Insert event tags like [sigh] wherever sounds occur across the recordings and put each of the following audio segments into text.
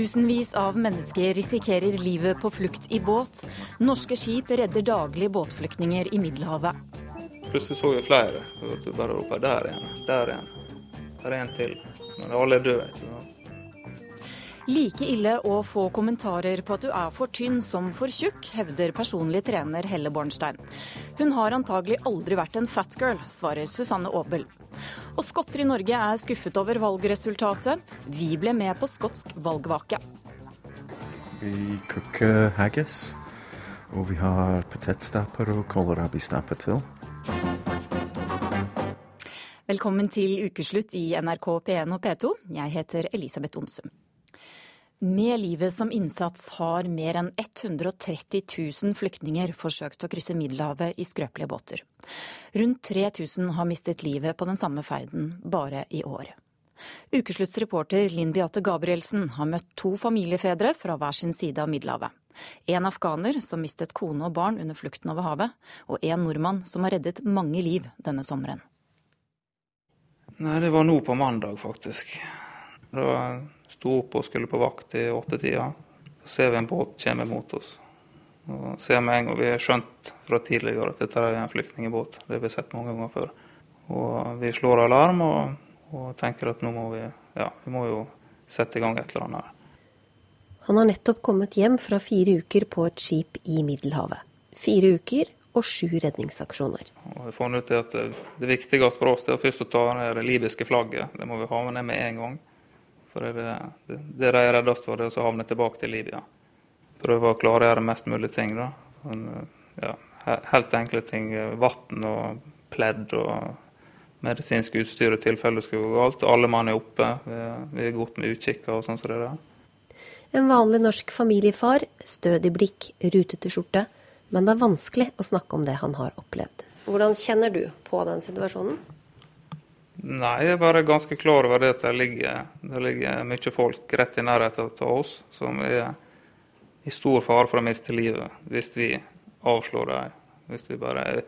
Tusenvis av mennesker risikerer livet på flukt i båt. Norske skip redder daglig båtflyktninger i Middelhavet. Plutselig så vi flere. Du bare roper 'der igjen', 'der igjen'. Der er en til. Men alle er døde. ikke sant? Like ille å få kommentarer på at du er for tynn som for tjukk, hevder personlig trener Helle Bornstein. Hun har antagelig aldri vært en fatgirl, svarer Susanne Aabel. Og skotter i Norge er skuffet over valgresultatet. Vi ble med på skotsk valgvake. Vi koker haggis, og vi har potetstapper og kålrabistapper til. Velkommen til ukeslutt i NRK P1 og P2. Jeg heter Elisabeth Onsum. Med livet som innsats har mer enn 130 000 flyktninger forsøkt å krysse Middelhavet i skrøpelige båter. Rundt 3000 har mistet livet på den samme ferden bare i år. Ukeslutts reporter Linn Beate Gabrielsen har møtt to familiefedre fra hver sin side av Middelhavet. En afghaner som mistet kone og barn under flukten over havet, og en nordmann som har reddet mange liv denne sommeren. Nei, det var nå på mandag, faktisk. Da sto opp og skulle på vakt i åttetida. Så ser vi en båt komme mot oss. Og ser med en gang Vi har skjønt fra tidligere at dette er en flyktningbåt. Det har vi sett mange ganger før. Og vi slår alarm og, og tenker at nå må vi ja, vi må jo sette i gang et eller annet her. Han har nettopp kommet hjem fra fire uker på et skip i Middelhavet. Fire uker og sju redningsaksjoner. Og har funnet ut at det, det viktigste for oss er først å ta ned det libyske flagget. Det må vi ha med ned med en gang. For det, det, det de er reddest for, det er å havne tilbake til Libya. Prøve å klargjøre mest mulig ting. da. Men, ja, helt enkle ting. Vann og pledd og medisinsk utstyr i tilfelle det skulle gå galt. Alle mann er oppe. Vi, vi er godt med utkikker og sånn som det der. En vanlig norsk familiefar, stødig blikk, rutete skjorte. Men det er vanskelig å snakke om det han har opplevd. Hvordan kjenner du på den situasjonen? Nei, jeg er bare ganske klar over det at det ligger, det ligger mye folk rett i nærheten av oss som er i stor fare for å miste livet hvis vi avslår dem. Hvis vi bare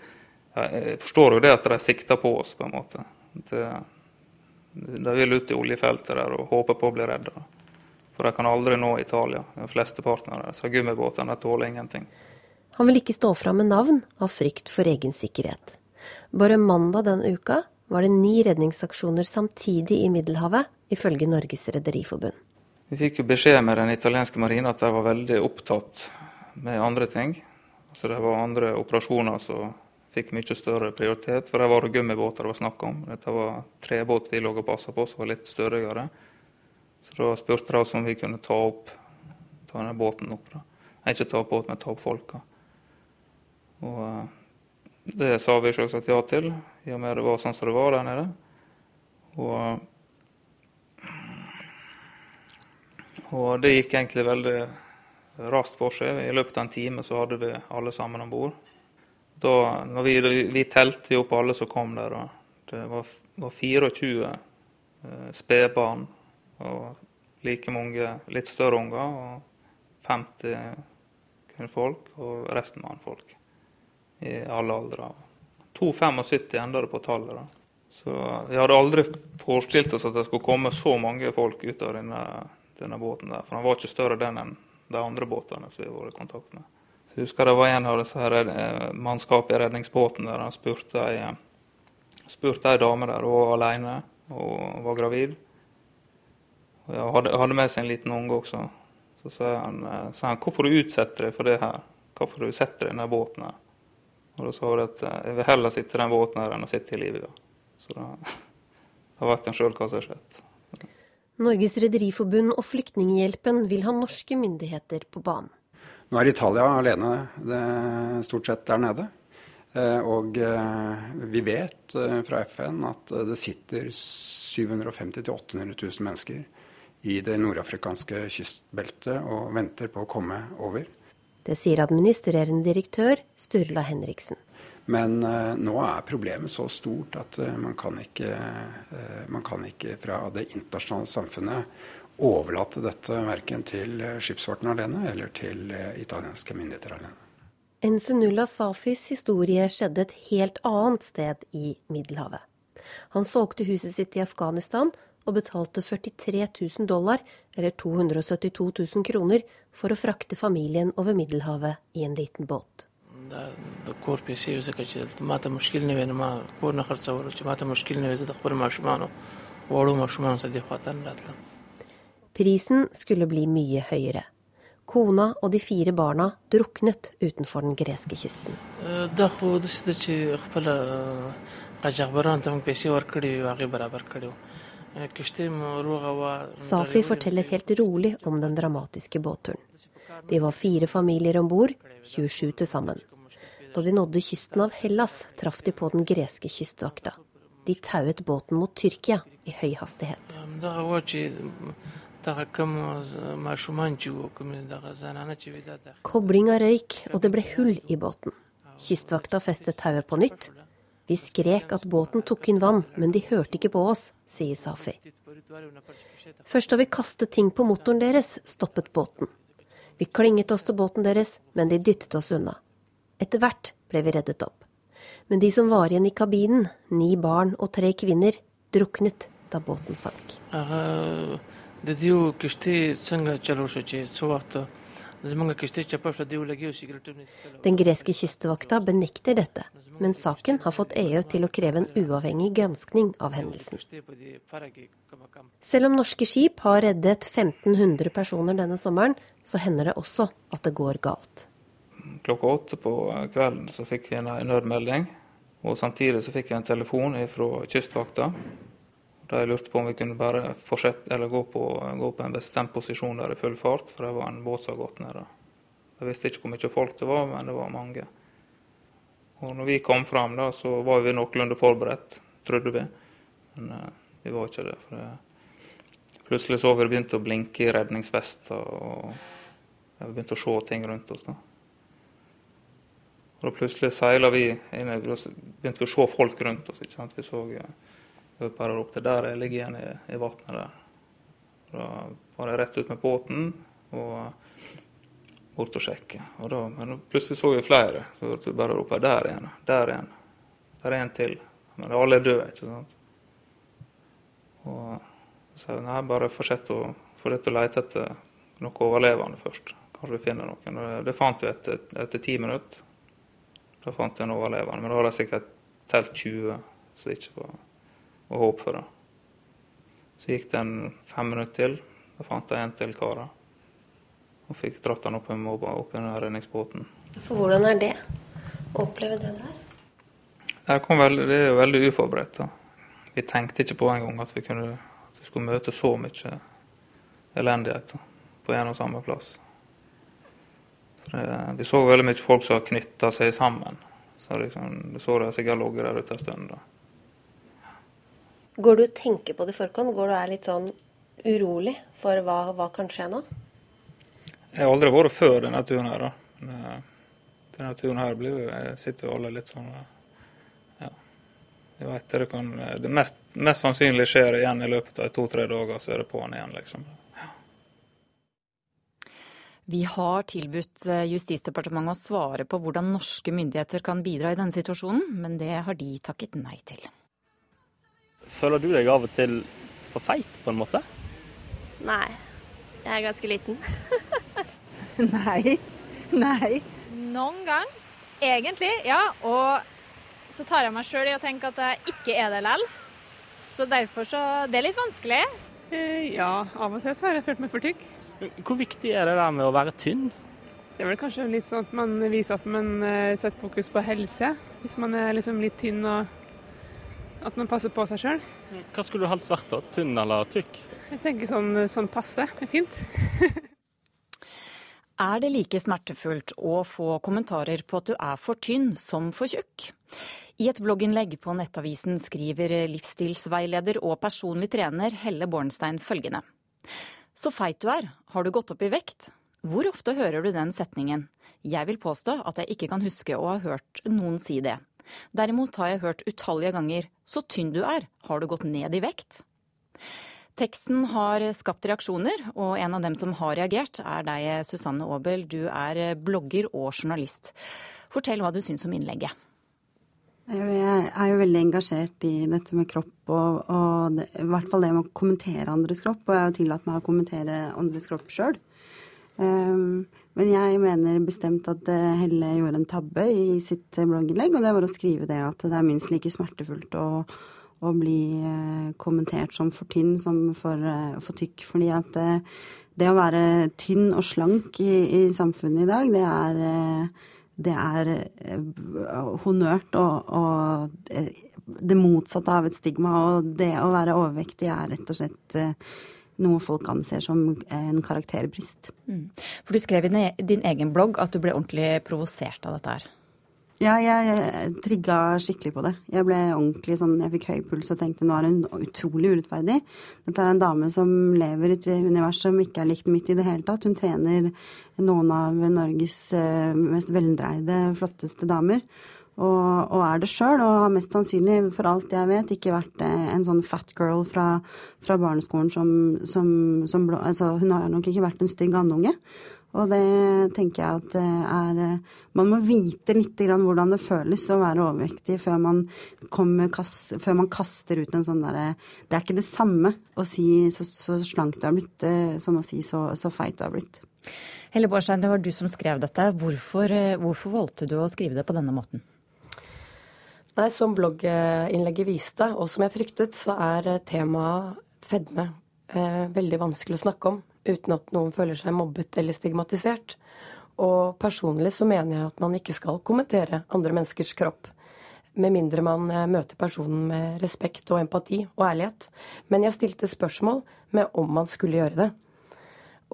Jeg forstår jo det at de sikter på oss, på en måte. Det, de vil ut i oljefeltet der og håper på å bli redda. For de kan aldri nå Italia. De fleste partnere Så gummibåtene tåler ingenting. Han vil ikke stå fram med navn av frykt for egen sikkerhet. Bare mandag denne uka var det ni redningsaksjoner samtidig i Middelhavet, ifølge Norges Rederiforbund. Vi fikk jo beskjed med den italienske marinen at de var veldig opptatt med andre ting. Så det var andre operasjoner som fikk mye større prioritet. For det var gummibåter det var snakk om. Dette var trebåt vi lå og passa på, som var litt større. Så da spurte de oss om vi kunne ta opp ta denne båten opp. Da. Ikke ta opp båten, men ta opp folka. Og eh, det sa vi selvsagt ja til, i og med det var sånn som det var der nede. Og, og det gikk egentlig veldig raskt for seg. I løpet av en time så hadde vi alle sammen om bord. Vi, vi telte jo opp alle som kom der. Og det var, var 24 eh, spedbarn og like mange litt større unger. Og 50 kvinnfolk og resten mannfolk i alle aldre. 2,75 enda det på tallet. da. Så Vi hadde aldri forestilt oss at det skulle komme så mange folk ut av denne, denne båten. der, For den var ikke større den enn de andre båtene som vi har vært i kontakt med. Så jeg husker det var en av disse her eh, mannskapene i redningsbåten der han spurte ei, dame der, hun var alene og var gravid. Og jeg hadde, hadde med seg en liten unge også. Så sa han, eh, han hvorfor du utsetter deg for det her? Hvorfor du setter deg i denne båten her? Og da sa hun at eh, jeg vil heller sitte i den båten her enn å sitte i Libya. Så da, da vet en sjøl hva som har skjedd. Norges Rederiforbund og Flyktninghjelpen vil ha norske myndigheter på banen. Nå er Italia alene det, stort sett der nede. Eh, og eh, vi vet fra FN at det sitter 750 000-800 000 mennesker i det nordafrikanske kystbeltet og venter på å komme over. Det sier administrerende direktør Sturla Henriksen. Men uh, nå er problemet så stort at uh, man, kan ikke, uh, man, kan ikke, fra det internasjonale samfunnet overlate dette verken til skipsfarten alene eller til italienske myndigheter alene. Ensenulla Safis historie skjedde et helt annet sted i Middelhavet. Han solgte huset sitt i Afghanistan og betalte 43 000 dollar, eller 272 000 kroner, for å frakte familien over Middelhavet i en liten båt. Prisen skulle bli mye høyere. Kona og de fire barna druknet utenfor den greske kysten. Safi forteller helt rolig om den dramatiske båtturen. De var fire familier om bord, 27 til sammen. Da de nådde kysten av Hellas, traff de på den greske kystvakta. De tauet båten mot Tyrkia i høy hastighet. Koblinga røyk, og det ble hull i båten. Kystvakta festet tauet på nytt. Vi skrek at båten tok inn vann, men de hørte ikke på oss, sier Safi. Først da vi kastet ting på motoren deres, stoppet båten. Vi klinget oss til båten deres, men de dyttet oss unna. Etter hvert ble vi reddet opp. Men de som var igjen i kabinen, ni barn og tre kvinner, druknet da båten sank. Den greske kystvakta benekter dette, men saken har fått EU til å kreve en uavhengig granskning av hendelsen. Selv om norske skip har reddet 1500 personer denne sommeren, så hender det også at det går galt. Klokka åtte på kvelden så fikk vi en nødmelding, og samtidig så fikk vi en telefon fra Kystvakta jeg lurte på om vi kunne bare fortsette, eller gå på, gå på en bestemt posisjon der i full fart, for det var en båt som hadde gått ned. Jeg visste ikke hvor mye folk det var, men det var mange. Og når vi kom fram, da, så var vi noenlunde forberedt, trodde vi. Men uh, vi var ikke det. for det. Plutselig så vi det begynte å blinke i redningsvester, og vi begynte å se ting rundt oss. da. Og da plutselig seila vi inn, begynte vi å se folk rundt oss. ikke sant? Vi så... Jeg bare ropte 'der jeg ligger igjen i, i vannet der'. Da var jeg rett ut med båten og bort og sjekke. Og da, men plutselig så vi flere. Så hørte vi bare rope 'der igjen', 'der igjen'. Der er en til. Men alle er døde, ikke sant. Og så sa nei, bare fortsett å, fortsett å lete etter noen overlevende først. Kanskje vi finner noen. Og det fant vi etter, etter ti minutter. Da fant jeg en overlevende. Men da hadde jeg sikkert telt 20 som ikke var var håp for det. Så gikk det en fem minutter til. Da fant jeg en til karer. Og fikk dratt han opp i mobba opp i den redningsbåten. For hvordan er det å oppleve det der? Det, veldig, det er jo veldig uforberedt. da. Vi tenkte ikke på engang at vi kunne at vi skulle møte så mye elendighet på en og samme plass. Det, vi så veldig mye folk som har knytta seg sammen. Så liksom, Du så det sikkert logger der ute en stund. da. Går du og tenker på det i forkant? Går du og er litt sånn urolig for hva, hva kan skje nå? Jeg har aldri vært før denne turen her. da. Eh, denne turen her blir jo, jeg sitter jo alle litt sånn Ja. Jeg vet det kan Det mest, mest sannsynlig skjer igjen i løpet av to-tre dager, så er det på'n igjen, liksom. Ja. Vi har tilbudt eh, Justisdepartementet å svare på hvordan norske myndigheter kan bidra i denne situasjonen, men det har de takket nei til. Føler du deg av og til for feit, på en måte? Nei. Jeg er ganske liten. [laughs] [laughs] Nei. Nei. Noen gang, egentlig, ja. Og så tar jeg meg sjøl i å tenke at jeg ikke er det likevel. Så derfor så Det er litt vanskelig. Eh, ja, av og til så har jeg følt meg for tykk. Hvor viktig er det der med å være tynn? Det er vel kanskje litt sånn at man viser at man eh, setter fokus på helse. Hvis man er liksom litt tynn og at man passer på seg sjøl. Hva skulle du helst vært, da? Tynn eller tykk? Jeg tenker sånn, sånn passe er fint. [laughs] er det like smertefullt å få kommentarer på at du er for tynn som for tjukk? I et blogginnlegg på Nettavisen skriver livsstilsveileder og personlig trener Helle Bornstein følgende. Så feit du er, har du gått opp i vekt? Hvor ofte hører du den setningen? Jeg vil påstå at jeg ikke kan huske å ha hørt noen si det. Derimot har jeg hørt utallige ganger 'så tynn du er, har du gått ned i vekt'? Teksten har skapt reaksjoner, og en av dem som har reagert, er deg, Susanne Aabel. Du er blogger og journalist. Fortell hva du syns om innlegget. Jeg er jo veldig engasjert i dette med kropp, og, og det, i hvert fall det med å kommentere andres kropp. Og jeg har jo tillatt meg å kommentere andres kropp sjøl. Um, ehm, men jeg mener bestemt at Helle gjorde en tabbe i sitt blogginnlegg, og det var å skrive det at det er minst like smertefullt å, å bli uh, kommentert som for tynn som for, uh, for tykk. Fordi at det, det å være tynn og slank i, i samfunnet i dag, det er det er eh, honnørt og, og, eh, det motsatte av et stigma. Og det å være overvektig er rett og slett eh, noe folk anser som en karakterbrist. Mm. For du skrev i din egen blogg at du ble ordentlig provosert av dette her. Ja, jeg trigga skikkelig på det. Jeg ble ordentlig sånn, jeg fikk høy puls og tenkte nå er hun utrolig urettferdig. Dette er en dame som lever i et univers som ikke er likt mitt i det hele tatt. Hun trener noen av Norges eh, mest veldreide, flotteste damer. Og, og er det sjøl, og har mest sannsynlig, for alt jeg vet, ikke vært eh, en sånn fat girl fra, fra barneskolen som, som, som altså, Hun har nok ikke vært en stygg andunge. Og det tenker jeg at er Man må vite litt hvordan det føles å være overvektig før man, kommer, før man kaster ut en sånn derre Det er ikke det samme å si så, så slank du har blitt, eh, som å si så, så feit du har blitt. Helle Bårdstein, det var du som skrev dette. Hvorfor, eh, hvorfor valgte du å skrive det på denne måten? Nei, Som blogginnlegget viste, og som jeg fryktet, så er temaet fedme eh, veldig vanskelig å snakke om uten at noen føler seg mobbet eller stigmatisert. Og personlig så mener jeg at man ikke skal kommentere andre menneskers kropp. Med mindre man eh, møter personen med respekt og empati og ærlighet. Men jeg stilte spørsmål med om man skulle gjøre det.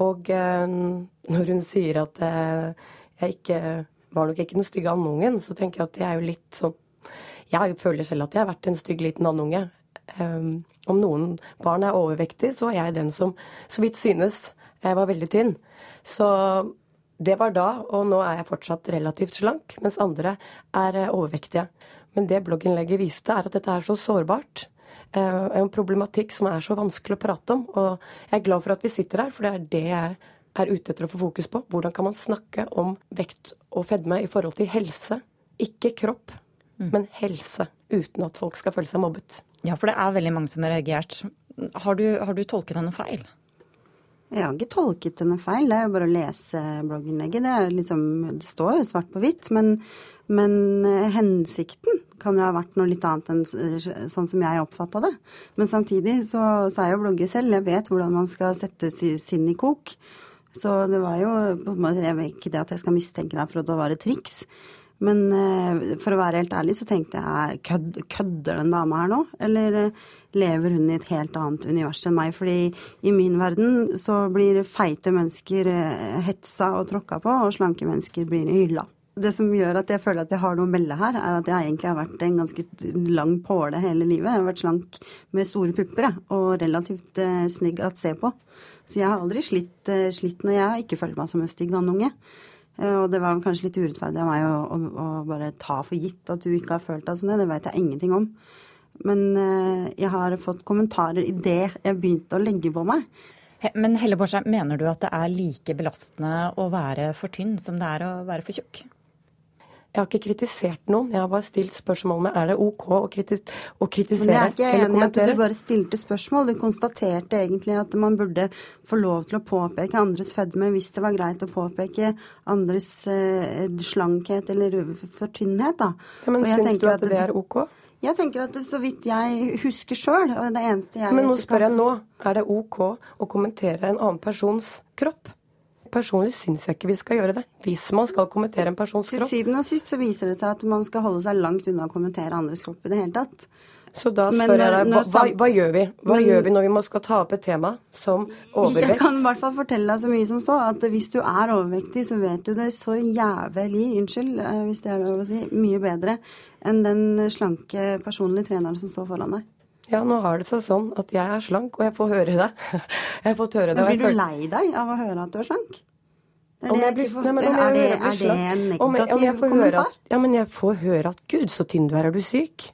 Og eh, når hun sier at eh, jeg ikke var nok ikke den stygge andungen, så tenker jeg at det er jo litt sånn Jeg føler selv at jeg har vært en stygg liten andunge. Um, om noen barn er overvektige, så er jeg den som så vidt synes jeg var veldig tynn. Så det var da, og nå er jeg fortsatt relativt slank, mens andre er eh, overvektige. Men det blogginnlegget viste, er at dette er så sårbart. Uh, en problematikk som er så vanskelig å prate om. Og jeg er glad for at vi sitter her, for det er det jeg er ute etter å få fokus på. Hvordan kan man snakke om vekt og fedme i forhold til helse? Ikke kropp, mm. men helse. Uten at folk skal føle seg mobbet. Ja, for det er veldig mange som har reagert. Har du, har du tolket henne feil? Jeg har ikke tolket henne feil, det er jo bare å lese blogginnlegget. Det, liksom, det står jo svart på hvitt. Men, men, eh, hensikten kan jo ha vært noe litt annet enn sånn som jeg oppfatta det. Men samtidig så, så er jeg jo blogger selv. Jeg vet hvordan man skal sette sinn i kok. Så det var jo Jeg vet ikke det at jeg skal mistenke deg for at det var et triks. Men eh, for å være helt ærlig så tenkte jeg kødd, kødder den dama her nå? Eller eh, lever hun i et helt annet univers enn meg? Fordi i min verden så blir feite mennesker eh, hetsa og tråkka på, og slanke mennesker blir hylla. Det som gjør at jeg føler at jeg har noe å melde her, er at jeg egentlig har vært en ganske lang påle hele livet. Jeg har vært slank med store pupper og relativt snygg å se på. Så jeg har aldri slitt, slitt når jeg ikke følt meg som en stygg andunge. Eh, og det var kanskje litt urettferdig av meg å, å, å, bare ta for gitt at du ikke har følt deg sånn. Det vet jeg ingenting om. Men eh, jeg har fått kommentarer i det jeg begynte å legge på meg. Men Helle Borsheim, mener du at det er like belastende å være for tynn som det er å være for tjukk? Jeg har ikke kritisert noen. Jeg har bare stilt spørsmål med er det OK å, kriti å kritisere eller kommentere. Men jeg er ikke enig i at du bare stilte spørsmål. Du konstaterte egentlig at man burde få lov til å påpeke andres fedme hvis det var greit å påpeke andres eh, slankhet eller for tynnhet. Da. Ja, men syns du at, at det er OK? Jeg tenker at det, så vidt jeg husker sjøl, og det eneste jeg Men nå spør jeg nå, er det OK å kommentere en annen persons kropp? Personlig syns jeg ikke vi skal gjøre det, hvis man skal kommentere en persons kropp. Til syvende og sist så viser det seg at man skal holde seg langt unna å kommentere andres kropp i det hele tatt. Så da spør men, jeg deg, hva, hva, hva, gjør vi? Hva men, gjør vi når vi må skal ta opp et tema som overvekt? Jeg kan i hvert fall fortelle deg så mye som så, at hvis du er overvektig, så vet du det så jævlig, unnskyld eh, hvis det er lov å si, mye bedre enn den slanke personlige treneren som står foran deg. Ja, nå har det seg sånn at jeg er slank, og jeg får høre det. [laughs] jeg har fått høre det. Men blir du lei deg av å høre at du er slank? Er, det blir, nei, men, er, det, er det en negativ kommentar? At, ja, men jeg får høre at 'gud, så tynn du er, er du syk'?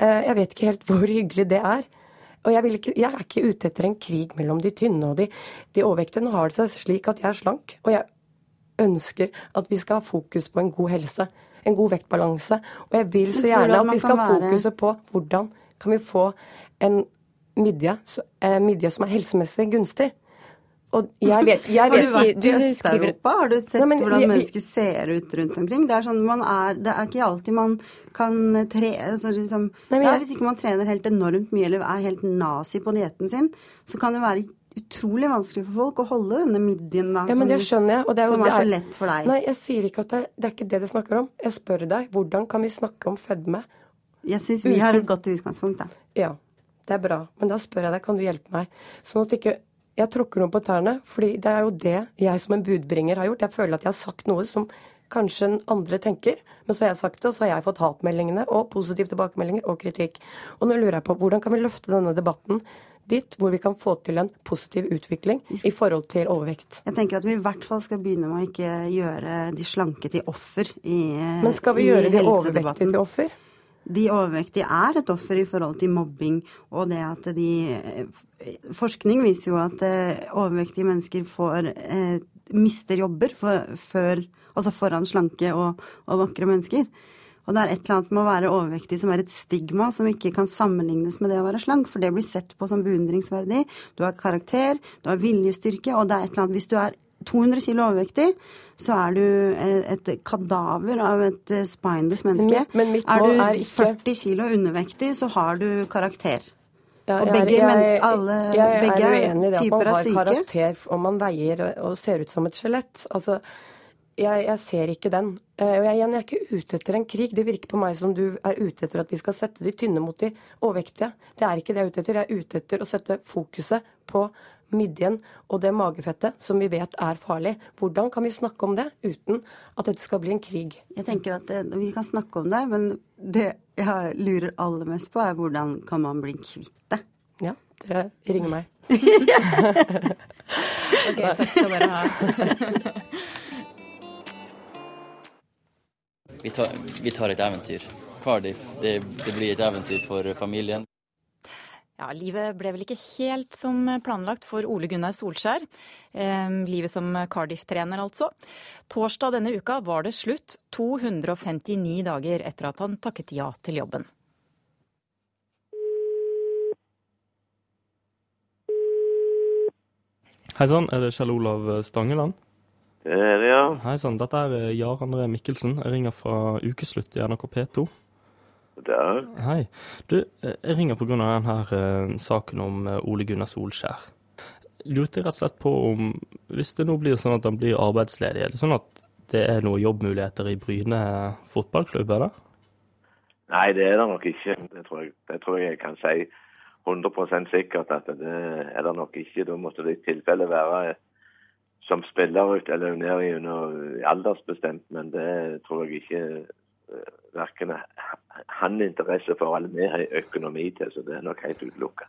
Uh, jeg vet ikke helt hvor hyggelig det er. Og jeg, ikke, jeg, er ikke ute etter en krig mellom de tynne og de, de overvektige. Nå har det seg slik at jeg er slank, og jeg ønsker at vi skal ha fokus på en god helse. En god vektbalanse. Og jeg vil så gjerne at vi skal ha fokuset på hvordan kan vi få en midje, eh, midje som er helsemessig gunstig. Og jeg vet, jeg vet, [laughs] har du vært i Øst-Europa? Har du sett Nei, men, hvordan mennesker ser ut rundt omkring? Det er, sånn, er, det er ikke alltid man kan tre altså liksom, Nei, ja, Hvis ikke man trener helt enormt mye eller er helt nazi på dietten sin, så kan det være utrolig vanskelig for folk å holde denne midjen da, ja, det skjønner jeg, og det er, som er, så lett for deg. Nei, jeg sier ikke at det, det er ikke det det snakker om. Jeg spør deg, hvordan kan vi snakke om fedme? Jeg syns vi har et godt utgangspunkt, da. Ja, det er bra. Men da spør jeg deg, kan du hjelpe meg? Sånn at ikke jeg tråkker noen på tærne. fordi det er jo det jeg som en budbringer har gjort. Jeg føler at jeg har sagt noe som kanskje andre tenker. Men så har jeg sagt det, og så har jeg fått hatmeldingene og positive tilbakemeldinger og kritikk. Og nå lurer jeg på hvordan kan vi løfte denne debatten dit hvor vi kan få til en positiv utvikling i forhold til overvekt. Jeg tenker at vi i hvert fall skal begynne med å ikke gjøre de slanke til offer i helsedebatten. Men skal vi gjøre de overvektige til offer? De overvektige er et offer i forhold til mobbing, og det at de Forskning viser jo at eh, overvektige mennesker får, eh, mister jobber for, før, altså foran slanke og, og vakre mennesker. Og det er et eller annet med å være overvektig som er et stigma som ikke kan sammenlignes med det å være slank, for det blir sett på som beundringsverdig. Du har karakter, du har viljestyrke, og det er et eller annet Hvis du er 200 kilo overvektig, så er du et kadaver av et eh, spineless menneske. Men, er du er ikke... 40 kilo undervektig, så har du karakter. Ja, og begge, jeg, jeg, alle, jeg, begge er uenig i det at man har karakter om man veier og ser ut som et skjelett. Altså, jeg, jeg, ser ikke den. Eh, og jeg, jeg, er ikke ute etter en krig. Det virker på meg som du er ute etter at vi skal sette de tynne mot de overvektige. Det er ikke det jeg er ute etter. Jeg er ute etter å sette fokuset på midjen og det magefettet som vi vet er farlig. Hvordan kan vi snakke om det uten at dette skal bli en krig? Jeg tenker at det, Vi kan snakke om det, men det jeg lurer aller mest på, er hvordan kan man bli kvitt det? Ja, dere ringer meg. [laughs] [laughs] ok, takk skal dere ha. vi, tar, vi tar et eventyr. Cardiff, det, det blir et eventyr for familien. Ja, Livet ble vel ikke helt som planlagt for Ole Gunnar Solskjær. Eh, livet som Cardiff-trener, altså. Torsdag denne uka var det slutt, 259 dager etter at han takket ja til jobben. Hei sann, er det Kjell Olav Stangeland? Det er det, ja. Hei sann, dette er Jar André Mikkelsen. Jeg ringer fra Ukeslutt i NRK P2. Der. Hei. Du, jeg ringer pga. denne uh, saken om uh, Ole Gunnar Solskjær. Lurte rett og slett på om, hvis det nå blir sånn at han blir arbeidsledig, er det sånn at det er noen jobbmuligheter i Bryne fotballklubb, eller? Nei, det er det nok ikke. Det tror jeg, det tror jeg, jeg kan si 100 sikkert at det er det nok ikke. Da måtte det i tilfelle være som spiller ut eller ned under aldersbestemt, men det tror jeg ikke eh, verken han interesse for eller vi har økonomi til, så det er nok helt utelukka.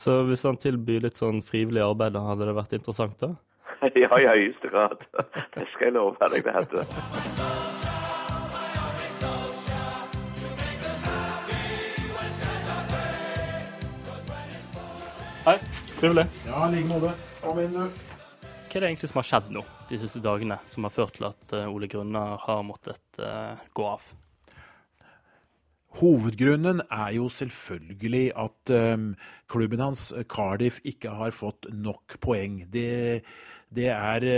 Så hvis han tilbyr litt sånn frivillig arbeid, da hadde det vært interessant da? [laughs] ja, i høyeste grad. Det skal jeg love deg det hadde. Hei, trivelig. Ja, i like måte. Kom inn, du. Hva er det egentlig som har skjedd nå de siste dagene, som har ført til at eh, Ole Grunnar har måttet uh, gå av? Hovedgrunnen er jo selvfølgelig at um, klubben hans, Cardiff, ikke har fått nok poeng. Det, det er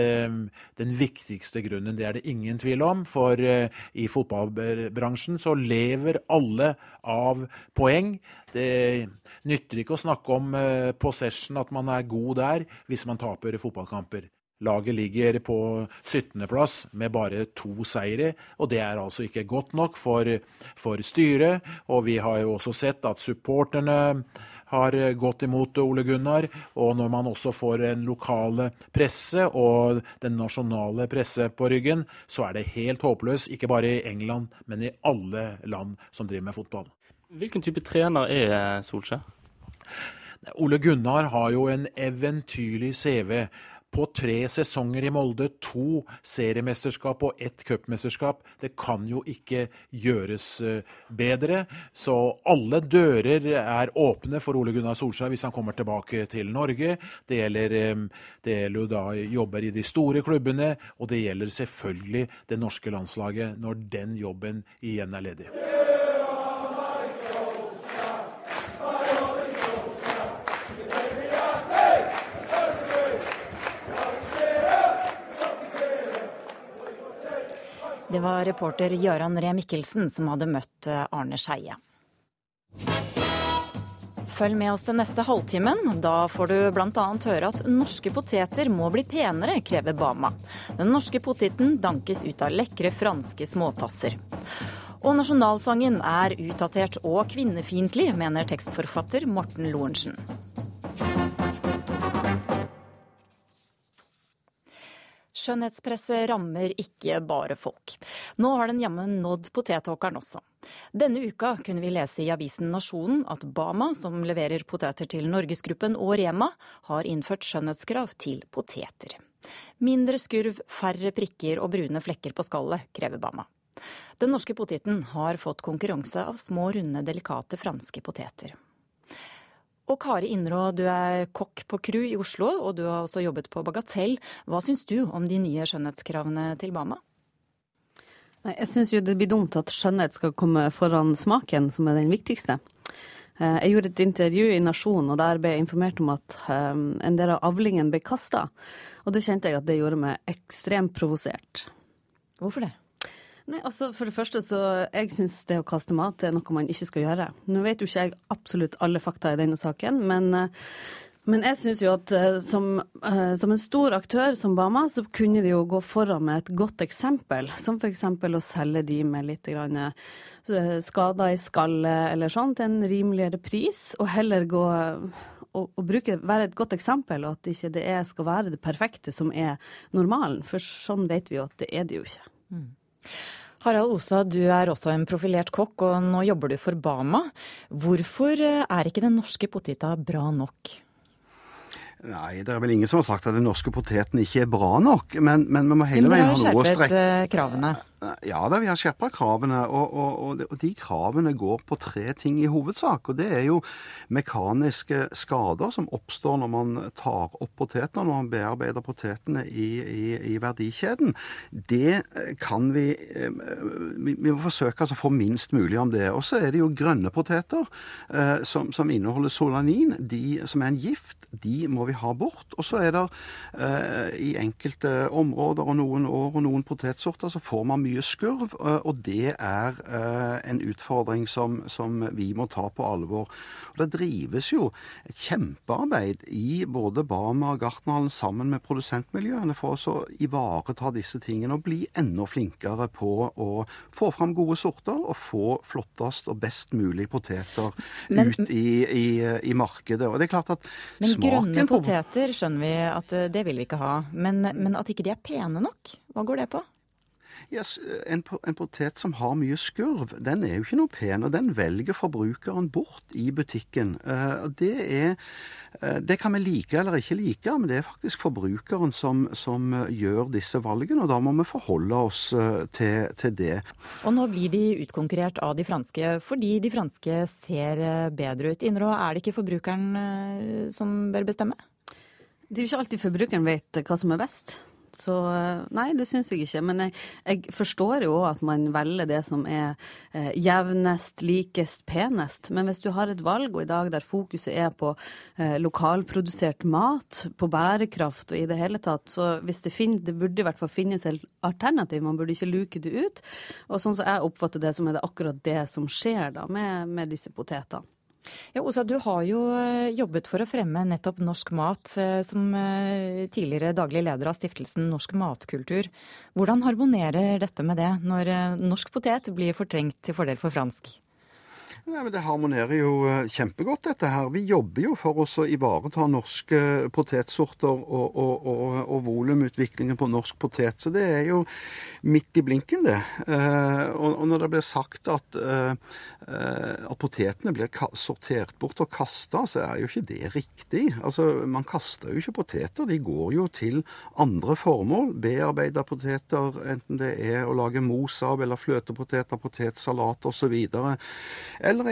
den viktigste grunnen. Det er det ingen tvil om. For i fotballbransjen så lever alle av poeng. Det nytter ikke å snakke om possession, at man er god der, hvis man taper fotballkamper. Laget ligger på 17.-plass med bare to seire, og det er altså ikke godt nok for, for styret. Og vi har jo også sett at supporterne har gått imot Ole Gunnar. Og når man også får en lokale presse og den nasjonale presse på ryggen, så er det helt håpløst. Ikke bare i England, men i alle land som driver med fotball. Hvilken type trener er Solskjær? Ole Gunnar har jo en eventyrlig CV på tre sesonger i Molde, to seriemesterskap og ett cupmesterskap. Det kan jo ikke gjøres eh, bedre. Så alle dører er åpne for Ole Gunnar Solskjær hvis han kommer tilbake til Norge. Det gjelder, eh, det gjelder jo da jobber i de store klubbene, og det gjelder selvfølgelig det norske landslaget når den jobben igjen er ledig. Det var reporter Gøran Ree Mikkelsen som hadde møtt eh, Arne Skeie. Følg med oss den neste halvtimen. Da får du bl.a. høre at norske poteter må bli penere, krever Bama. Den norske poteten dankes ut av lekre franske småtasser. Og nasjonalsangen er utdatert og kvinnefiendtlig, mener tekstforfatter Morten Lorentzen. Skjønnhetspresset rammer ikke bare folk. Nå har den jammen nådd potetåkeren også. Denne uka kunne vi lese i avisen Nasjonen at Bama, som leverer poteter til Norgesgruppen og Rema, har innført skjønnhetskrav til poteter. Mindre skurv, færre prikker og brune flekker på skallet, krever Bama. Den norske poteten har fått konkurranse av små, runde, delikate franske poteter. Og Kari Innrå, du er kokk på Kru i Oslo, og du har også jobbet på Bagatell. Hva syns du om de nye skjønnhetskravene til Bama? Nei, jeg syns jo det blir dumt at skjønnhet skal komme foran smaken, som er den viktigste. Eh, jeg gjorde et intervju i Nasjonen, og der ble jeg informert om at eh, en del av avlingen ble kasta. Og det kjente jeg at det gjorde meg ekstremt provosert. Hvorfor det? Nei, altså For det første så jeg syns det å kaste mat er noe man ikke skal gjøre. Nå vet jo ikke jeg absolutt alle fakta i denne saken, men, eh, men jeg syns jo at eh, som, eh, som, en stor aktør som Bama, så kunne de jo gå foran med et godt eksempel. Som f.eks. å selge de med litt grann skader i skallet eller sånn til en rimeligere pris, og heller gå å, bruke, være et godt eksempel, og at ikke det ikke skal være det perfekte som er normalen. For sånn vet vi jo at det er det jo ikke. Mm. Harald Osa, du er også en profilert kokk, og nå jobber du for Bama. Hvorfor eh, er ikke den norske poteta bra nok? Nei, det er vel ingen som har sagt at den norske poteten ikke er bra nok, men, men vi må hele veien ha noe å strekke Men dere har skjerpet kravene? Ja da, vi har skjerpa kravene, og, og, og, de kravene går på tre ting i hovedsak. Og det er jo mekaniske skader som oppstår når man tar opp potetene, når man bearbeider potetene i, i, i verdikjeden. Det kan vi, vi Vi må forsøke altså å få minst mulig om det. Og så er det jo grønne poteter eh, som, som, inneholder solanin, de, som er en gift. De må vi ha bort. Og så er det eh, i enkelte områder og noen år og noen potetsorter så får man mye skurv, eh, og det er eh, en utfordring som, som vi må ta på alvor. Og Det drives jo et kjempearbeid i både Bama og Gartnerhallen sammen med produsentmiljøene for å ivareta disse tingene og bli enda flinkere på å få fram gode sorter og få flottest og best mulig poteter men, ut i, i, i, markedet. Og det er klart at Men grønne poteter skjønner vi at eh, det vil vi ikke ha. Men, men at ikke de er pene nok, hva går det på? Yes, en, en, potet som har mye skurv, den er jo ikke noe pen, og den velger forbrukeren bort i butikken. Uh, det, er, uh, det kan vi like eller ikke like, men det er faktisk forbrukeren som, som gjør disse valgene, og da må vi forholde oss til, til, det. Og nå blir de utkonkurrert av de franske fordi de franske ser bedre ut. Innrå, er det ikke forbrukeren som bør bestemme? Det er jo ikke alltid forbrukeren vet hva som er best. Så nei, det syns jeg ikke. Men jeg, jeg forstår jo òg at man velger det som er eh, jevnest, likest, penest. Men hvis du har et valg, og i dag der fokuset er på eh, lokalprodusert mat, på bærekraft og i det hele tatt, så hvis det finnes, det burde i hvert fall finnes et alternativ. Man burde ikke luke det ut. Og sånn som jeg oppfatter det, som er det akkurat det som skjer da med, med disse potetene. Ja, Osa, du har jo eh, jobbet for å fremme nettopp norsk mat eh, som eh, tidligere daglig leder av stiftelsen Norsk matkultur. Hvordan harmonerer dette med det, når norsk potet blir fortrengt til fordel for fransk? Nei, men Det harmonerer jo eh, kjempegodt, dette her. Vi jobber jo for oss å ivareta norske potetsorter og, og, og, og volumutviklingen på norsk potet. Så det er jo midt i blinken, det. Eh, og, når det blir sagt at, eh, at potetene blir sortert bort og kasta, så er jo ikke det riktig. Altså, Man kaster jo ikke poteter. De går jo til andre formål. Bearbeida poteter, enten det er å lage mos av eller fløtepoteter, potetsalat osv. Eller,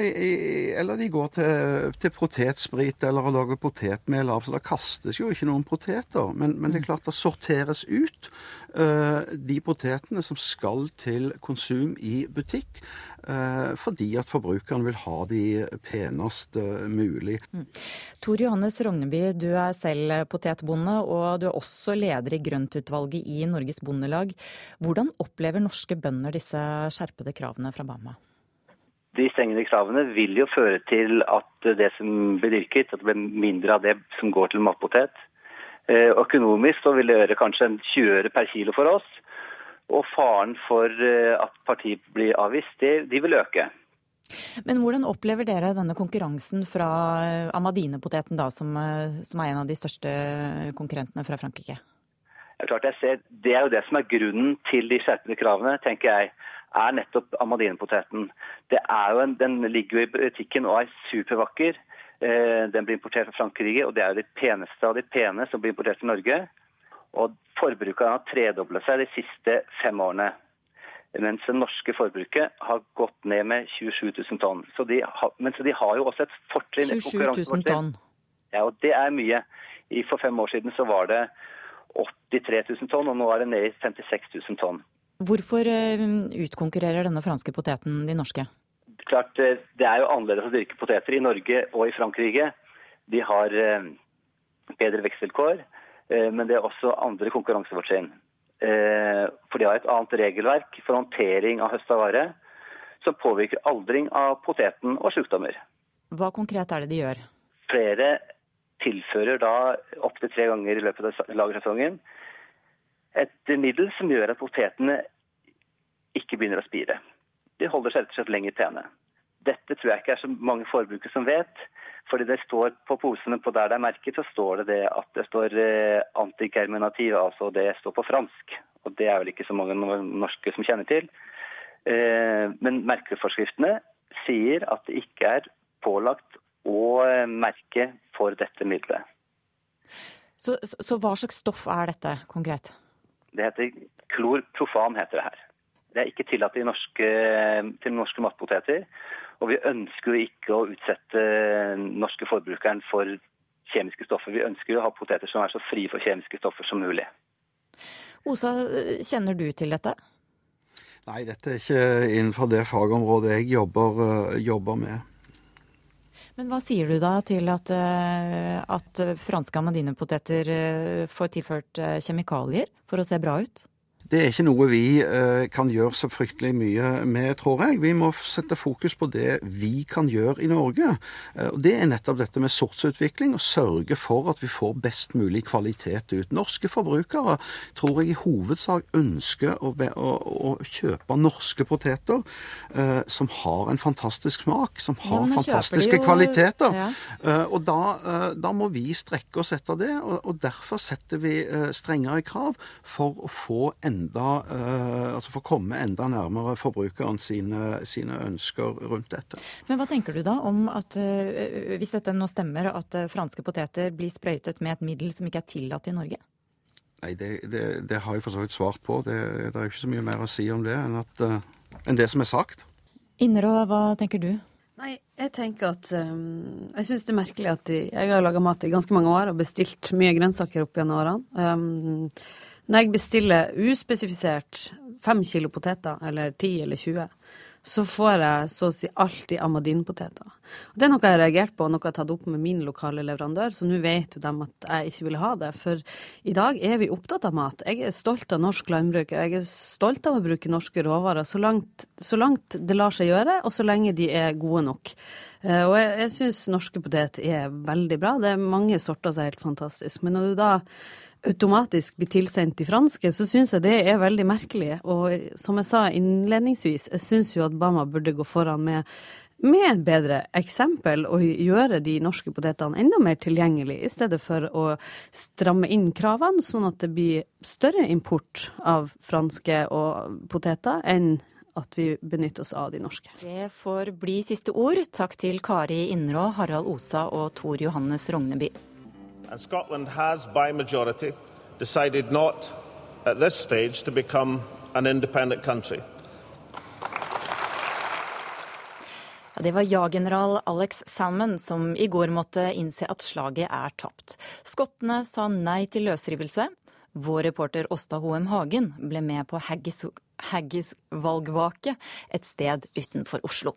eller, de går til, til, potetsprit eller å lage potetmel av. Så det kastes jo ikke noen poteter. Men, men det er klart det sorteres ut uh, de potetene som skal til konsum i butikk. Uh, fordi at forbrukeren vil ha de penest uh, mulig. Mm. Tor Johannes Rogneby, du er selv potetbonde, og du er også leder i grøntutvalget i Norges Bondelag. Hvordan opplever norske bønder disse skjerpede kravene fra Bama? De strengere kravene vil jo føre til at det som blir dyrket, at det blir mindre av det som går til matpotet. Eh, økonomisk så vil det gjøre kanskje 20 øre per kilo for oss. Og faren for eh, at partiet blir avvist, det, de vil øke. Men hvordan opplever dere denne konkurransen fra Amadinepoteten, Amadine-poteten, da, som, som, er en av de største konkurrentene fra Frankrike? Det er, klart jeg ser, det er jo det som er grunnen til de skjerpede kravene, tenker jeg er nettopp amadinepoteten. Den ligger jo i butikken og er supervakker. Eh, den blir importert fra Frankrike, og det er jo de peneste av de pene som blir importert til Norge. Og Forbruket har tredoblet seg de siste fem årene. Mens det norske forbruket har gått ned med 27 000 tonn. Så de har, men så de har jo også et fortrinn. 27 000 tonn? Ja, og det er mye. For fem år siden så var det 83 000 tonn, og nå er det nede i 56 000 tonn. Hvorfor eh, utkonkurrerer denne franske poteten de norske? Klart, eh, Det er jo annerledes å dyrke poteter i Norge og i Frankrike. De har eh, bedre vekstvilkår, men det er også andre konkurransefortrinn. For de har et annet regelverk for håndtering av høsta vare som påvirker aldring av poteten og sykdommer. Hva konkret er det de gjør? Flere tilfører da opptil tre ganger i løpet av lagersesongen et middel som gjør at potetene ikke begynner å spire. De holder seg rett og slett lenger pene. Dette tror jeg ikke er så mange forbrukere som vet. fordi det står på posene på der det er merket, så står det, det at det står antikerminativ, altså det står på fransk. Og det er vel ikke så mange norske som kjenner til. Eh, men merkeforskriftene sier at det ikke er pålagt å eh, merke for dette middelet. Så, så, så hva slags stoff er dette konkret? Det heter klorprofan, heter det her. Det er ikke tillatt til norske, til norske matpoteter. Og vi ønsker jo ikke å utsette norske forbrukeren for kjemiske stoffer. Vi ønsker å ha poteter som er så frie for kjemiske stoffer som mulig. Osa, kjenner du til dette? Nei, dette er ikke innenfor det fagområdet jeg jobber, jobber med. Men hva sier du da til at, eh, at franske amandinepoteter eh, får tilført eh, kjemikalier for å se bra ut? Det er ikke noe vi eh, kan gjøre så fryktelig mye med, tror jeg. Vi må sette fokus på det vi kan gjøre i Norge. Eh, det er nettopp dette med sortsutvikling, og sørge for at vi får best mulig kvalitet ut. Norske forbrukere tror jeg i hovedsak ønsker å, å, å kjøpe norske poteter eh, som har en fantastisk smak, som har ja, fantastiske jo... kvaliteter. Ja. Eh, og da, eh, da, må vi strekke oss etter det, og, og derfor setter vi strengere krav for å få enda enda, uh, altså for å komme enda nærmere forbrukeren sine, sine, ønsker rundt dette. Men hva tenker du da om at, uh, hvis dette nå stemmer, at uh, franske poteter blir sprøytet med et middel som ikke er tillatt i Norge? Nei, det, det, det har jeg for så vidt svart på. Det, det, er jo ikke så mye mer å si om det enn, at, enn det som er sagt. Innerå, hva tenker du? Nei, jeg tenker at um, Jeg syns det er merkelig at de, jeg har laga mat i ganske mange år og bestilt mye grønnsaker opp gjennom årene. Um, når jeg bestiller uspesifisert fem kilo poteter, eller ti eller 20, så får jeg så å si alltid amadinpoteter. Det er noe jeg har reagert på, og noe jeg har tatt opp med min lokale leverandør, så nå vet jo de at jeg ikke vil ha det. For i dag er vi opptatt av mat. Jeg er stolt av norsk landbruk. og Jeg er stolt av å bruke norske råvarer så langt, så langt det lar seg gjøre, og så lenge de er gode nok. Eh, og jeg, jeg syns norske poteter er veldig bra. Det er mange sorter som er helt fantastisk. Men når du da automatisk blir tilsendt de franske, så syns jeg det er veldig merkelig. Og som jeg sa innledningsvis, jeg syns jo at Bama burde gå foran med med et bedre eksempel og gjøre de norske potetene enda mer tilgjengelig, i stedet for å stramme inn kravene, sånn at det blir større import av franske og poteter enn at vi benytter oss av de norske. Det får bli siste ord. Takk til Kari Innrå, Harald Osa og Tor Johannes Rogneby. And Scotland has, by majority, decided not at this stage to become an independent country. Det var ja-general Alex Salmon som i går måtte innse at slaget er tapt. Skottene sa nei til løsrivelse. Vår reporter Åsta Hoem Hagen ble med på Haggis, Haggis valgvake et sted utenfor Oslo.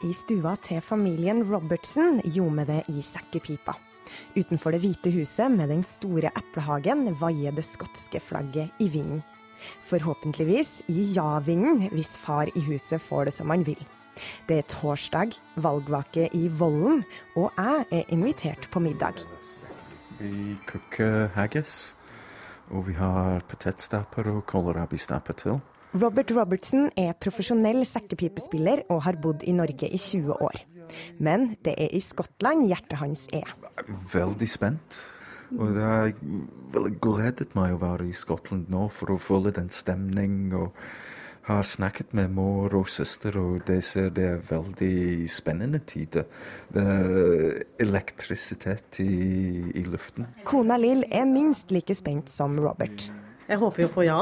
I stua til familien Robertson ljomer det i sekkepipa. Utenfor Det hvite huset med den store eplehagen vaier det skotske flagget i vinden. Forhåpentligvis i ja-vinden hvis far i huset får det som han vil. Det er torsdag, valgvake i Vollen, og jeg er invitert på middag. Vi koker haggis, og vi har potetstapper og kålrabistapper til. Robert Robertson er profesjonell sekkepipespiller og har bodd i Norge i 20 år. Men det er i Skottland hjertet hans er. Veldig spent. Og det har veldig gledet meg å være i Skottland nå for å føle den stemning. og har snakket med mor og søster, og de ser det er veldig spennende tider. Det er elektrisitet i, i luften. Kona Lill er minst like spent som Robert. Jeg håper jo på ja.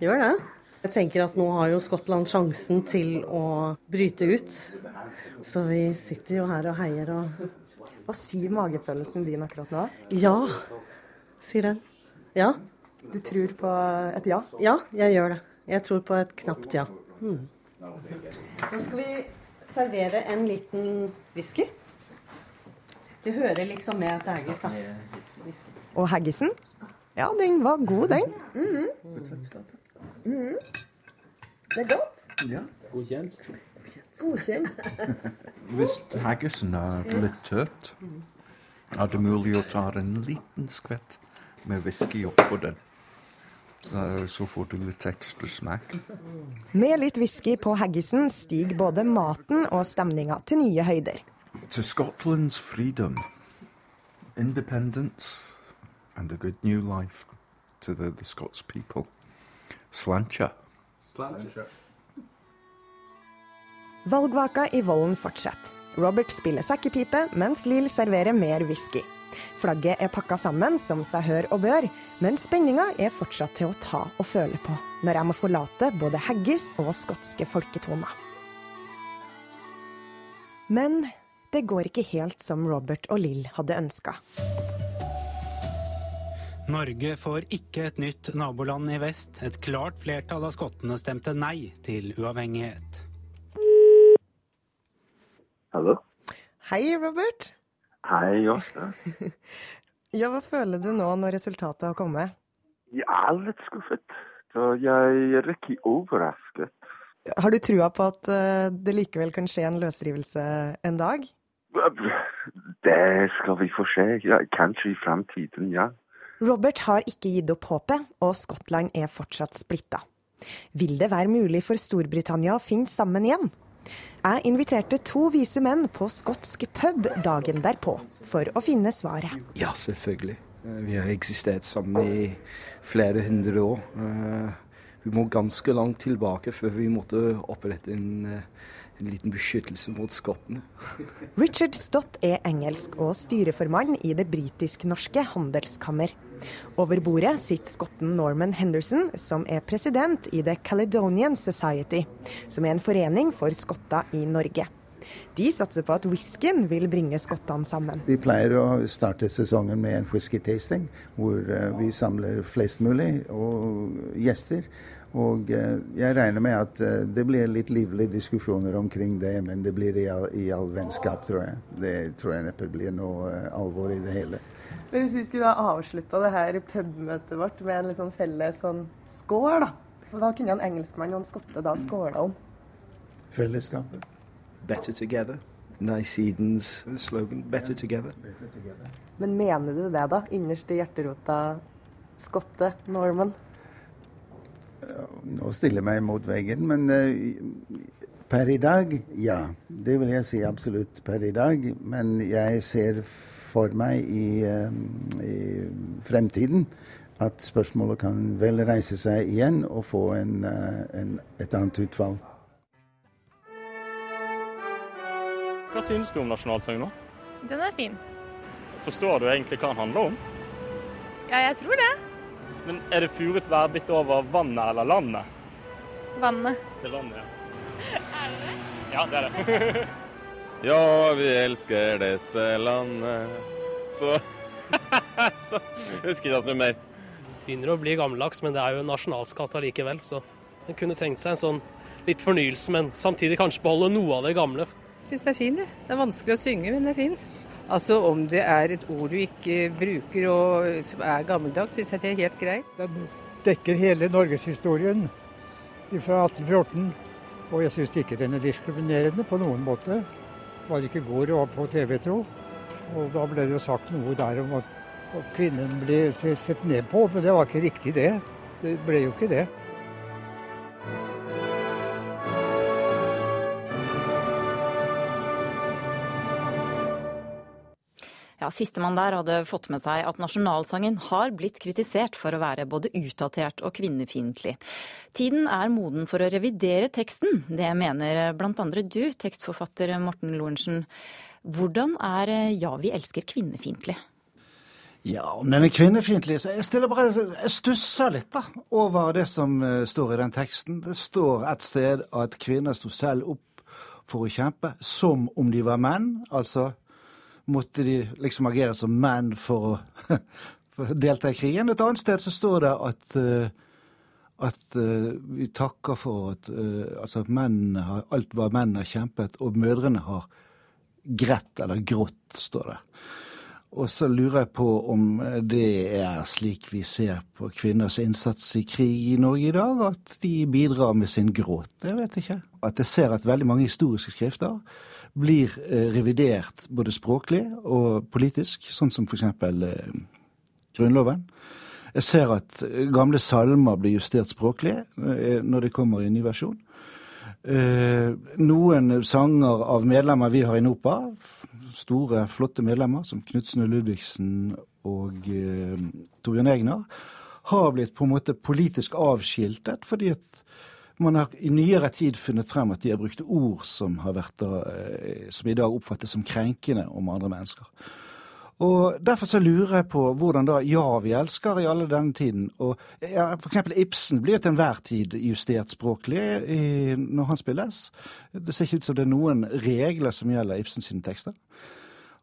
Gjør det. Jeg tenker at nå har jo Skottland sjansen til å bryte ut. Så vi sitter jo her og heier og Hva sier magefølelsen din akkurat nå? Ja, sier den. Ja. Du tror på et ja? Ja, jeg gjør det. Jeg tror på et knapt ja. Mm. Nå skal vi servere en liten whisky. Det hører liksom med til haggis, da. Og haggisen? Ja, den var god, den. Mhm. Mhm. Det er godt. Ja. Godkjent. [laughs] Hvis haggisen er litt tørt, er det mulig å ta en liten skvett med whisky oppå den. Så, så får du litt ekstra smak. Med litt whisky på haggisen stiger både maten og stemninga til nye høyder. To Scotland's freedom, independence and a good new life to the, the Scots people. Slancha. Valgvaka i Vollen fortsetter. Robert spiller sekkepipe, mens Lill serverer mer whisky. Flagget er pakka sammen som seg hør og bør, men spenninga er fortsatt til å ta og føle på når jeg må forlate både haggis og skotske folketoner. Men det går ikke helt som Robert og Lill hadde ønska. Norge får ikke et nytt naboland i vest. Et klart flertall av skottene stemte nei til uavhengighet. Hallo? Hei, Robert. Hei, Åsta. [laughs] Ja, hva føler du nå når resultatet har kommet? Jeg er litt skuffet. Jeg er ikke overrasket. Har du trua på at eh, det likevel kan skje en løsrivelse en dag? Det skal vi få se. Ja, kanskje i fremtiden, ja. Robert har ikke gitt opp håpet, og Skottland er fortsatt splitta. Vil det være mulig for Storbritannia å finne sammen igjen? Jeg inviterte to vise menn på skotsk pub dagen derpå, for å finne svaret. Ja, selvfølgelig. Eh, Vi har eksistert sammen i flere hundre år. Eh, Vi må ganske langt tilbake før vi måtte opprette en, eh, en liten beskyttelse mot skottene. Richard Stott er engelsk og styreformann i det britisk-norske handelskammer. Over bordet sitter skotten Norman Henderson, som er president i The Caledonian Society, som er en forening for skotter i Norge. De satser på at whiskyen vil bringe skottene sammen. Vi pleier å starte sesongen med en whisky-tasting, hvor eh, vi samler flest mulig og gjester. Og eh, jeg regner med at eh, det blir litt livlige diskusjoner omkring det, men det blir i all, i all vennskap, tror jeg. Det tror jeg neppe blir noe alvor i det hele. Men Hvis vi skulle ha avslutta det her pubmøtet vårt med en litt sånn felles sånn skål, da. Hva kunne en engelskmann og en skotte da skåla om? Fellesskapet. Better together. Niceedens slogan 'Better together'. Men mener du det, da? Innerst i hjerterota skotte, Norman? Nå stiller jeg meg mot veggen, men per i dag, ja. Det vil jeg si absolutt per i dag. Men jeg ser for meg i, i fremtiden at spørsmålet kan vel reise seg igjen og få en, en, et annet utfall. Hva synes du om nasjonalsangen nå? Den er fin. Forstår du egentlig hva den handler om? Ja, jeg tror det. Men er det furet værbitt over vannet eller landet? Vannet. Det er vannet, ja. [laughs] Er det det? Ja, det er det. [laughs] ja, vi elsker dette landet Så [laughs] Så husker ikke så mye mer. Begynner å bli gammeldags, men det er jo en nasjonalskatt allikevel. Så en kunne tenkt seg en sånn litt fornyelse, men samtidig kanskje beholde noe av det gamle. Syns det er fint, det. Det er vanskelig å synge, men det er fint. Altså Om det er et ord du ikke bruker og som er gammeldags, syns jeg det er helt greit. Den dekker hele norgeshistorien fra 1814, og jeg syns ikke den er diskriminerende på noen måte. Var ikke går på TV, tro. Og da ble det jo sagt noe der om at kvinnen ble sett ned på, men det var ikke riktig det. Det ble jo ikke det. Ja, Sistemann der hadde fått med seg at nasjonalsangen har blitt kritisert for å være både utdatert og kvinnefiendtlig. Tiden er moden for å revidere teksten. Det mener andre du, tekstforfatter Morten Lorentzen. Hvordan er Ja, vi elsker kvinnefiendtlig? Ja, om den er kvinnefiendtlig så Jeg stiller bare, jeg stusser litt da, over det som uh, står i den teksten. Det står et sted at kvinner sto selv opp for å kjempe som om de var menn. Altså måtte de liksom agere som menn [laughs] for å, delta i krigen. Et annet sted så står det at, uh, at uh, vi takker for at altså mennene har, alt hva mennene har kjempet, og mødrene har grett eller grått, står det. Og så lurer jeg på om det er slik vi ser på kvinners innsats i krig i Norge i dag, at de bidrar med sin gråt. Jeg vet ikke. At jeg ser at veldig mange historiske skrifter blir eh, revidert både språklig og politisk, sånn som f.eks. Eh, Grunnloven. Jeg ser at gamle salmer blir justert språklig eh, når de kommer i en ny versjon. Eh, noen sanger av medlemmer vi har i NOPA, store, flotte medlemmer som Knutsen og Ludvigsen og eh, Torbjørn Egner, har blitt på en måte politisk avskiltet fordi at man har i nyere tid funnet frem at de har brukt ord som, har vært, eh, som i dag oppfattes som krenkende om andre mennesker. Og Derfor så lurer jeg på hvordan da Ja, vi elsker i alle denne tiden. Og ja, eksempel Ibsen blir jo til enhver tid justert språklig i, når han spilles. Det ser ikke ut som det er noen regler som gjelder Ibsens tekster.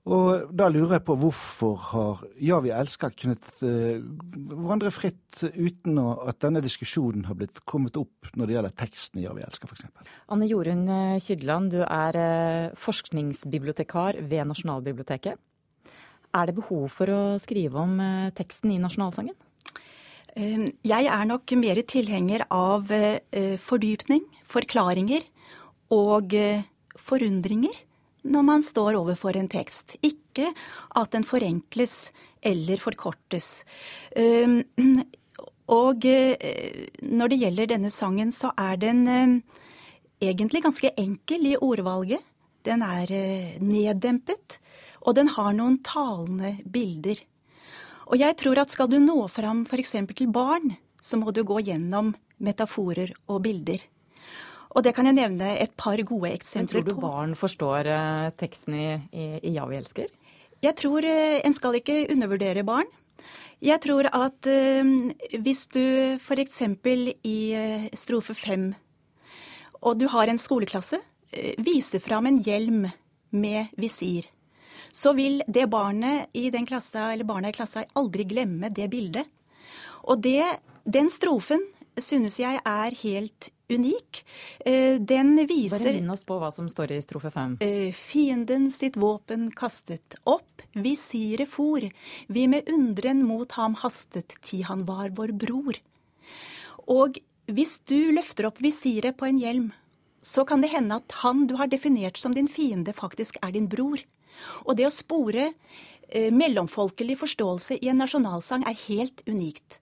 Og da lurer jeg på hvorfor har Ja, vi elsker kunnet uh, vandre fritt uten at denne diskusjonen har blitt kommet opp når det gjelder teksten i Ja, vi elsker, f.eks. Anne Jorunn Kydland, du er uh, forskningsbibliotekar ved Nasjonalbiblioteket. Er det behov for å skrive om teksten i nasjonalsangen? Jeg er nok mer tilhenger av fordypning, forklaringer og forundringer når man står overfor en tekst. Ikke at den forenkles eller forkortes. Og når det gjelder denne sangen, så er den egentlig ganske enkel i ordvalget. Den er neddempet, og den har noen talende bilder. Og jeg tror at skal du nå fram f.eks. til barn, så må du gå gjennom metaforer og bilder. Og det kan jeg nevne et par gode eksempler på. Men tror du barn forstår uh, teksten i, i, i, Ja, vi elsker? Jeg tror uh, en skal ikke undervurdere barn. Jeg tror at uh, hvis du f.eks. i strofe fem, og du har en skoleklasse, viser fram en hjelm med visir, så vil det barnet i den klassa, eller barna i klassa aldri glemme det bildet. Og det, den strofen synes jeg er helt unik. Eh, den viser Bare minn oss på hva som står i strofe fem. Eh, fienden sitt våpen kastet opp, visiret for. Vi med undren mot ham hastet, ti han var vår bror. Og hvis du løfter opp visiret på en hjelm, så kan det hende at han du har definert som din fiende, faktisk er din bror. Og det å spore eh, mellomfolkelig forståelse i en nasjonalsang er helt unikt.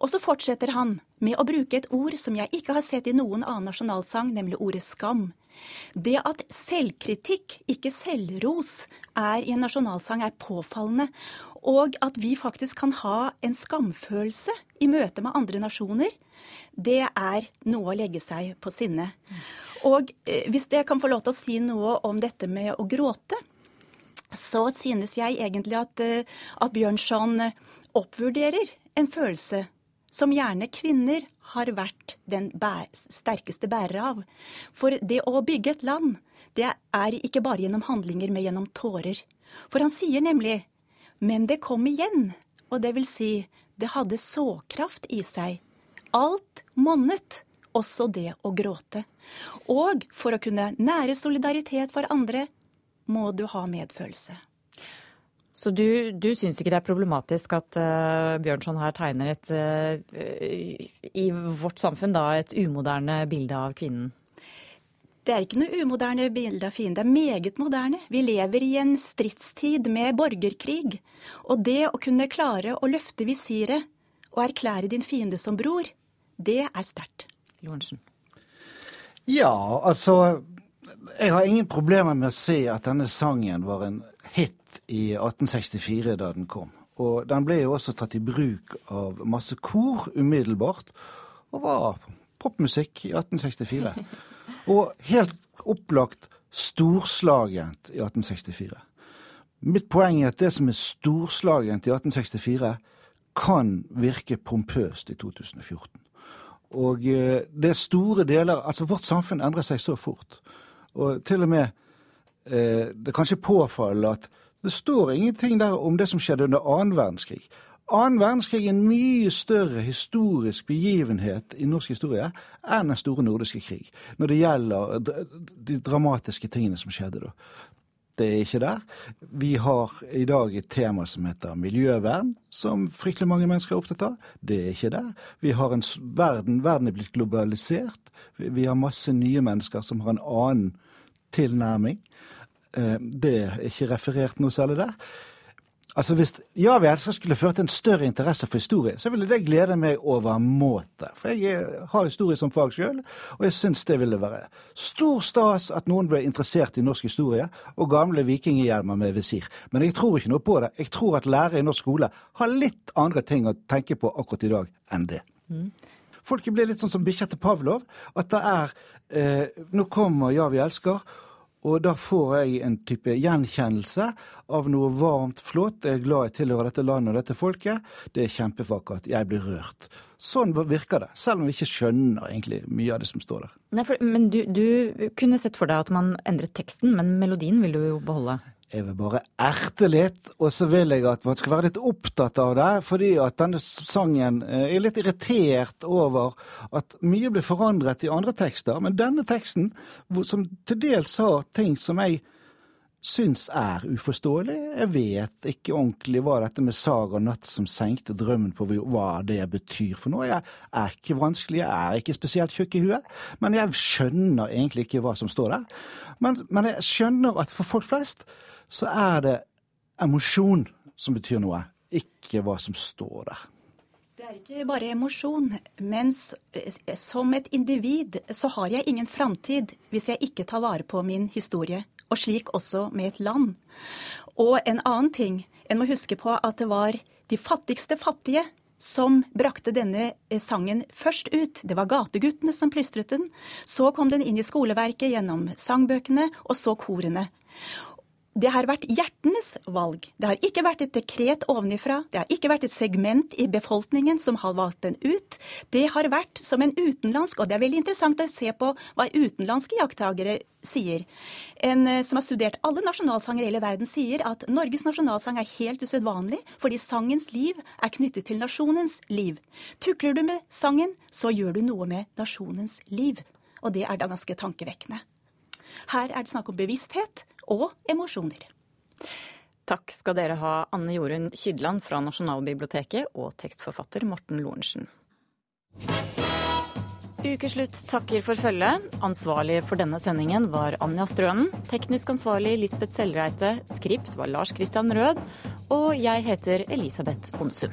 Og så fortsetter han med å bruke et ord som jeg ikke har sett i noen annen nasjonalsang, nemlig ordet skam. Det at selvkritikk, ikke selvros, er i en nasjonalsang, er påfallende. Og at vi faktisk kan ha en skamfølelse i møte med andre nasjoner, det er noe å legge seg på sinne. Og eh, hvis jeg kan få lov til å si noe om dette med å gråte, så synes jeg egentlig at, eh, at Bjørnson oppvurderer en følelse som gjerne kvinner har vært den bæ sterkeste bærer av. For det å bygge et land, det er ikke bare gjennom handlinger, men gjennom tårer. For han sier nemlig men det kom igjen, og det vil si, det hadde såkraft i seg. Alt monnet, også det å gråte. Og for å kunne nære solidaritet for andre, må du ha medfølelse. Så du, du syns ikke det er problematisk at uh, Bjørnson her tegner et uh, i vårt samfunn da, et umoderne bilde av kvinnen? Det er ikke noe umoderne bilde av fienden, det er meget moderne. Vi lever i en stridstid med borgerkrig. Og det å kunne klare å løfte visiret og erklære din fiende som bror, det er sterkt. Lorentzen. Ja, altså Jeg har ingen problemer med å se at denne sangen var en hit i 1864 da den kom. Og den ble jo også tatt i bruk av masse kor umiddelbart, og var popmusikk i 1864. [laughs] Og helt opplagt storslagent i 1864. Mitt poeng er at det som er storslagent i 1864, kan virke pompøst i 2014. Og eh, det er store deler Altså, vårt samfunn endrer seg så fort. Og til og med eh, Det er kanskje påfallende at det står ingenting der om det som skjedde under annen verdenskrig. Annen verdenskrig er en mye større historisk begivenhet i norsk historie enn den store nordiske krig, når det gjelder de dramatiske tingene som skjedde da. Det er ikke der. Vi har i dag et tema som heter miljøvern, som fryktelig mange mennesker er opptatt av. Det er ikke der. Vi har en verden, verden er blitt globalisert. Vi har masse nye mennesker som har en annen tilnærming. Eh, det er ikke referert noe særlig der. Altså Hvis Ja vi elsker skulle ført en større interesse for historie, så ville det glede meg overmåte. For jeg har historie som fag sjøl, og jeg syns det ville være stor stas at noen ble interessert i norsk historie og gamle vikinghjelmer med visir. Men jeg tror ikke noe på det. Jeg tror at lærere i norsk skole har litt andre ting å tenke på akkurat i dag enn det. Mm. Folket blir litt sånn som bikkja til Pavlov. At det er eh, Nå kommer Ja, vi elsker. Og da får jeg en type gjenkjennelse av noe varmt, flott. Jeg er glad jeg tilhører dette landet og dette folket. Det er kjempevakkert. Jeg blir rørt. Sånn virker det, selv om vi ikke skjønner egentlig mye av det som står der. Nei, for, men du, du, kunne sett for deg at man endret teksten, men melodien vil du jo beholde? Jeg vil bare erte litt, og så vil jeg at man skal være litt opptatt av det. Fordi at denne sangen eh, er litt irritert over at mye blir forandret i andre tekster. Men denne teksten, som til dels har ting som jeg syns er uforståelig Jeg vet ikke ordentlig hva dette med saga natt som senkte drømmen på hva det betyr for noe. Jeg er ikke vanskelig, jeg er ikke spesielt tjukk i huet, men jeg skjønner egentlig ikke hva som står der. Men, men jeg skjønner at for folk flest så er det emosjon som betyr noe, ikke hva som står der. Det er ikke bare emosjon, men som et individ så har jeg ingen framtid hvis jeg ikke tar vare på min historie. Og slik også med et land. Og en annen ting, en må huske på at det var de fattigste fattige som brakte denne eh, sangen først ut. Det var gateguttene som plystret den. Så kom den inn i skoleverket gjennom sangbøkene, og så korene. Det har vært hjertenes valg. Det har ikke vært et dekret ovenifra. Det har ikke vært et segment i befolkningen som har valgt den ut. Det har vært som en utenlandsk, og det er veldig interessant å se på hva utenlandske iakttagere sier. En eh, som har studert alle nasjonalsanger i hele verden, sier at Norges nasjonalsang er helt usedvanlig fordi sangens liv er knyttet til nasjonens liv. Tukler du med sangen, så gjør du noe med nasjonens liv. Og det er da ganske tankevekkende. Her er det snakk om bevissthet og emosjoner. Takk skal dere ha, Anne Jorunn Kydland fra Nasjonalbiblioteket og tekstforfatter Morten Lorentzen. Ukeslutt takker for følget. Ansvarlig for denne sendingen var Anja Strønen. Teknisk ansvarlig Lisbeth Sellreite. Skript var Lars Christian Rød. Og jeg heter Elisabeth Onsum.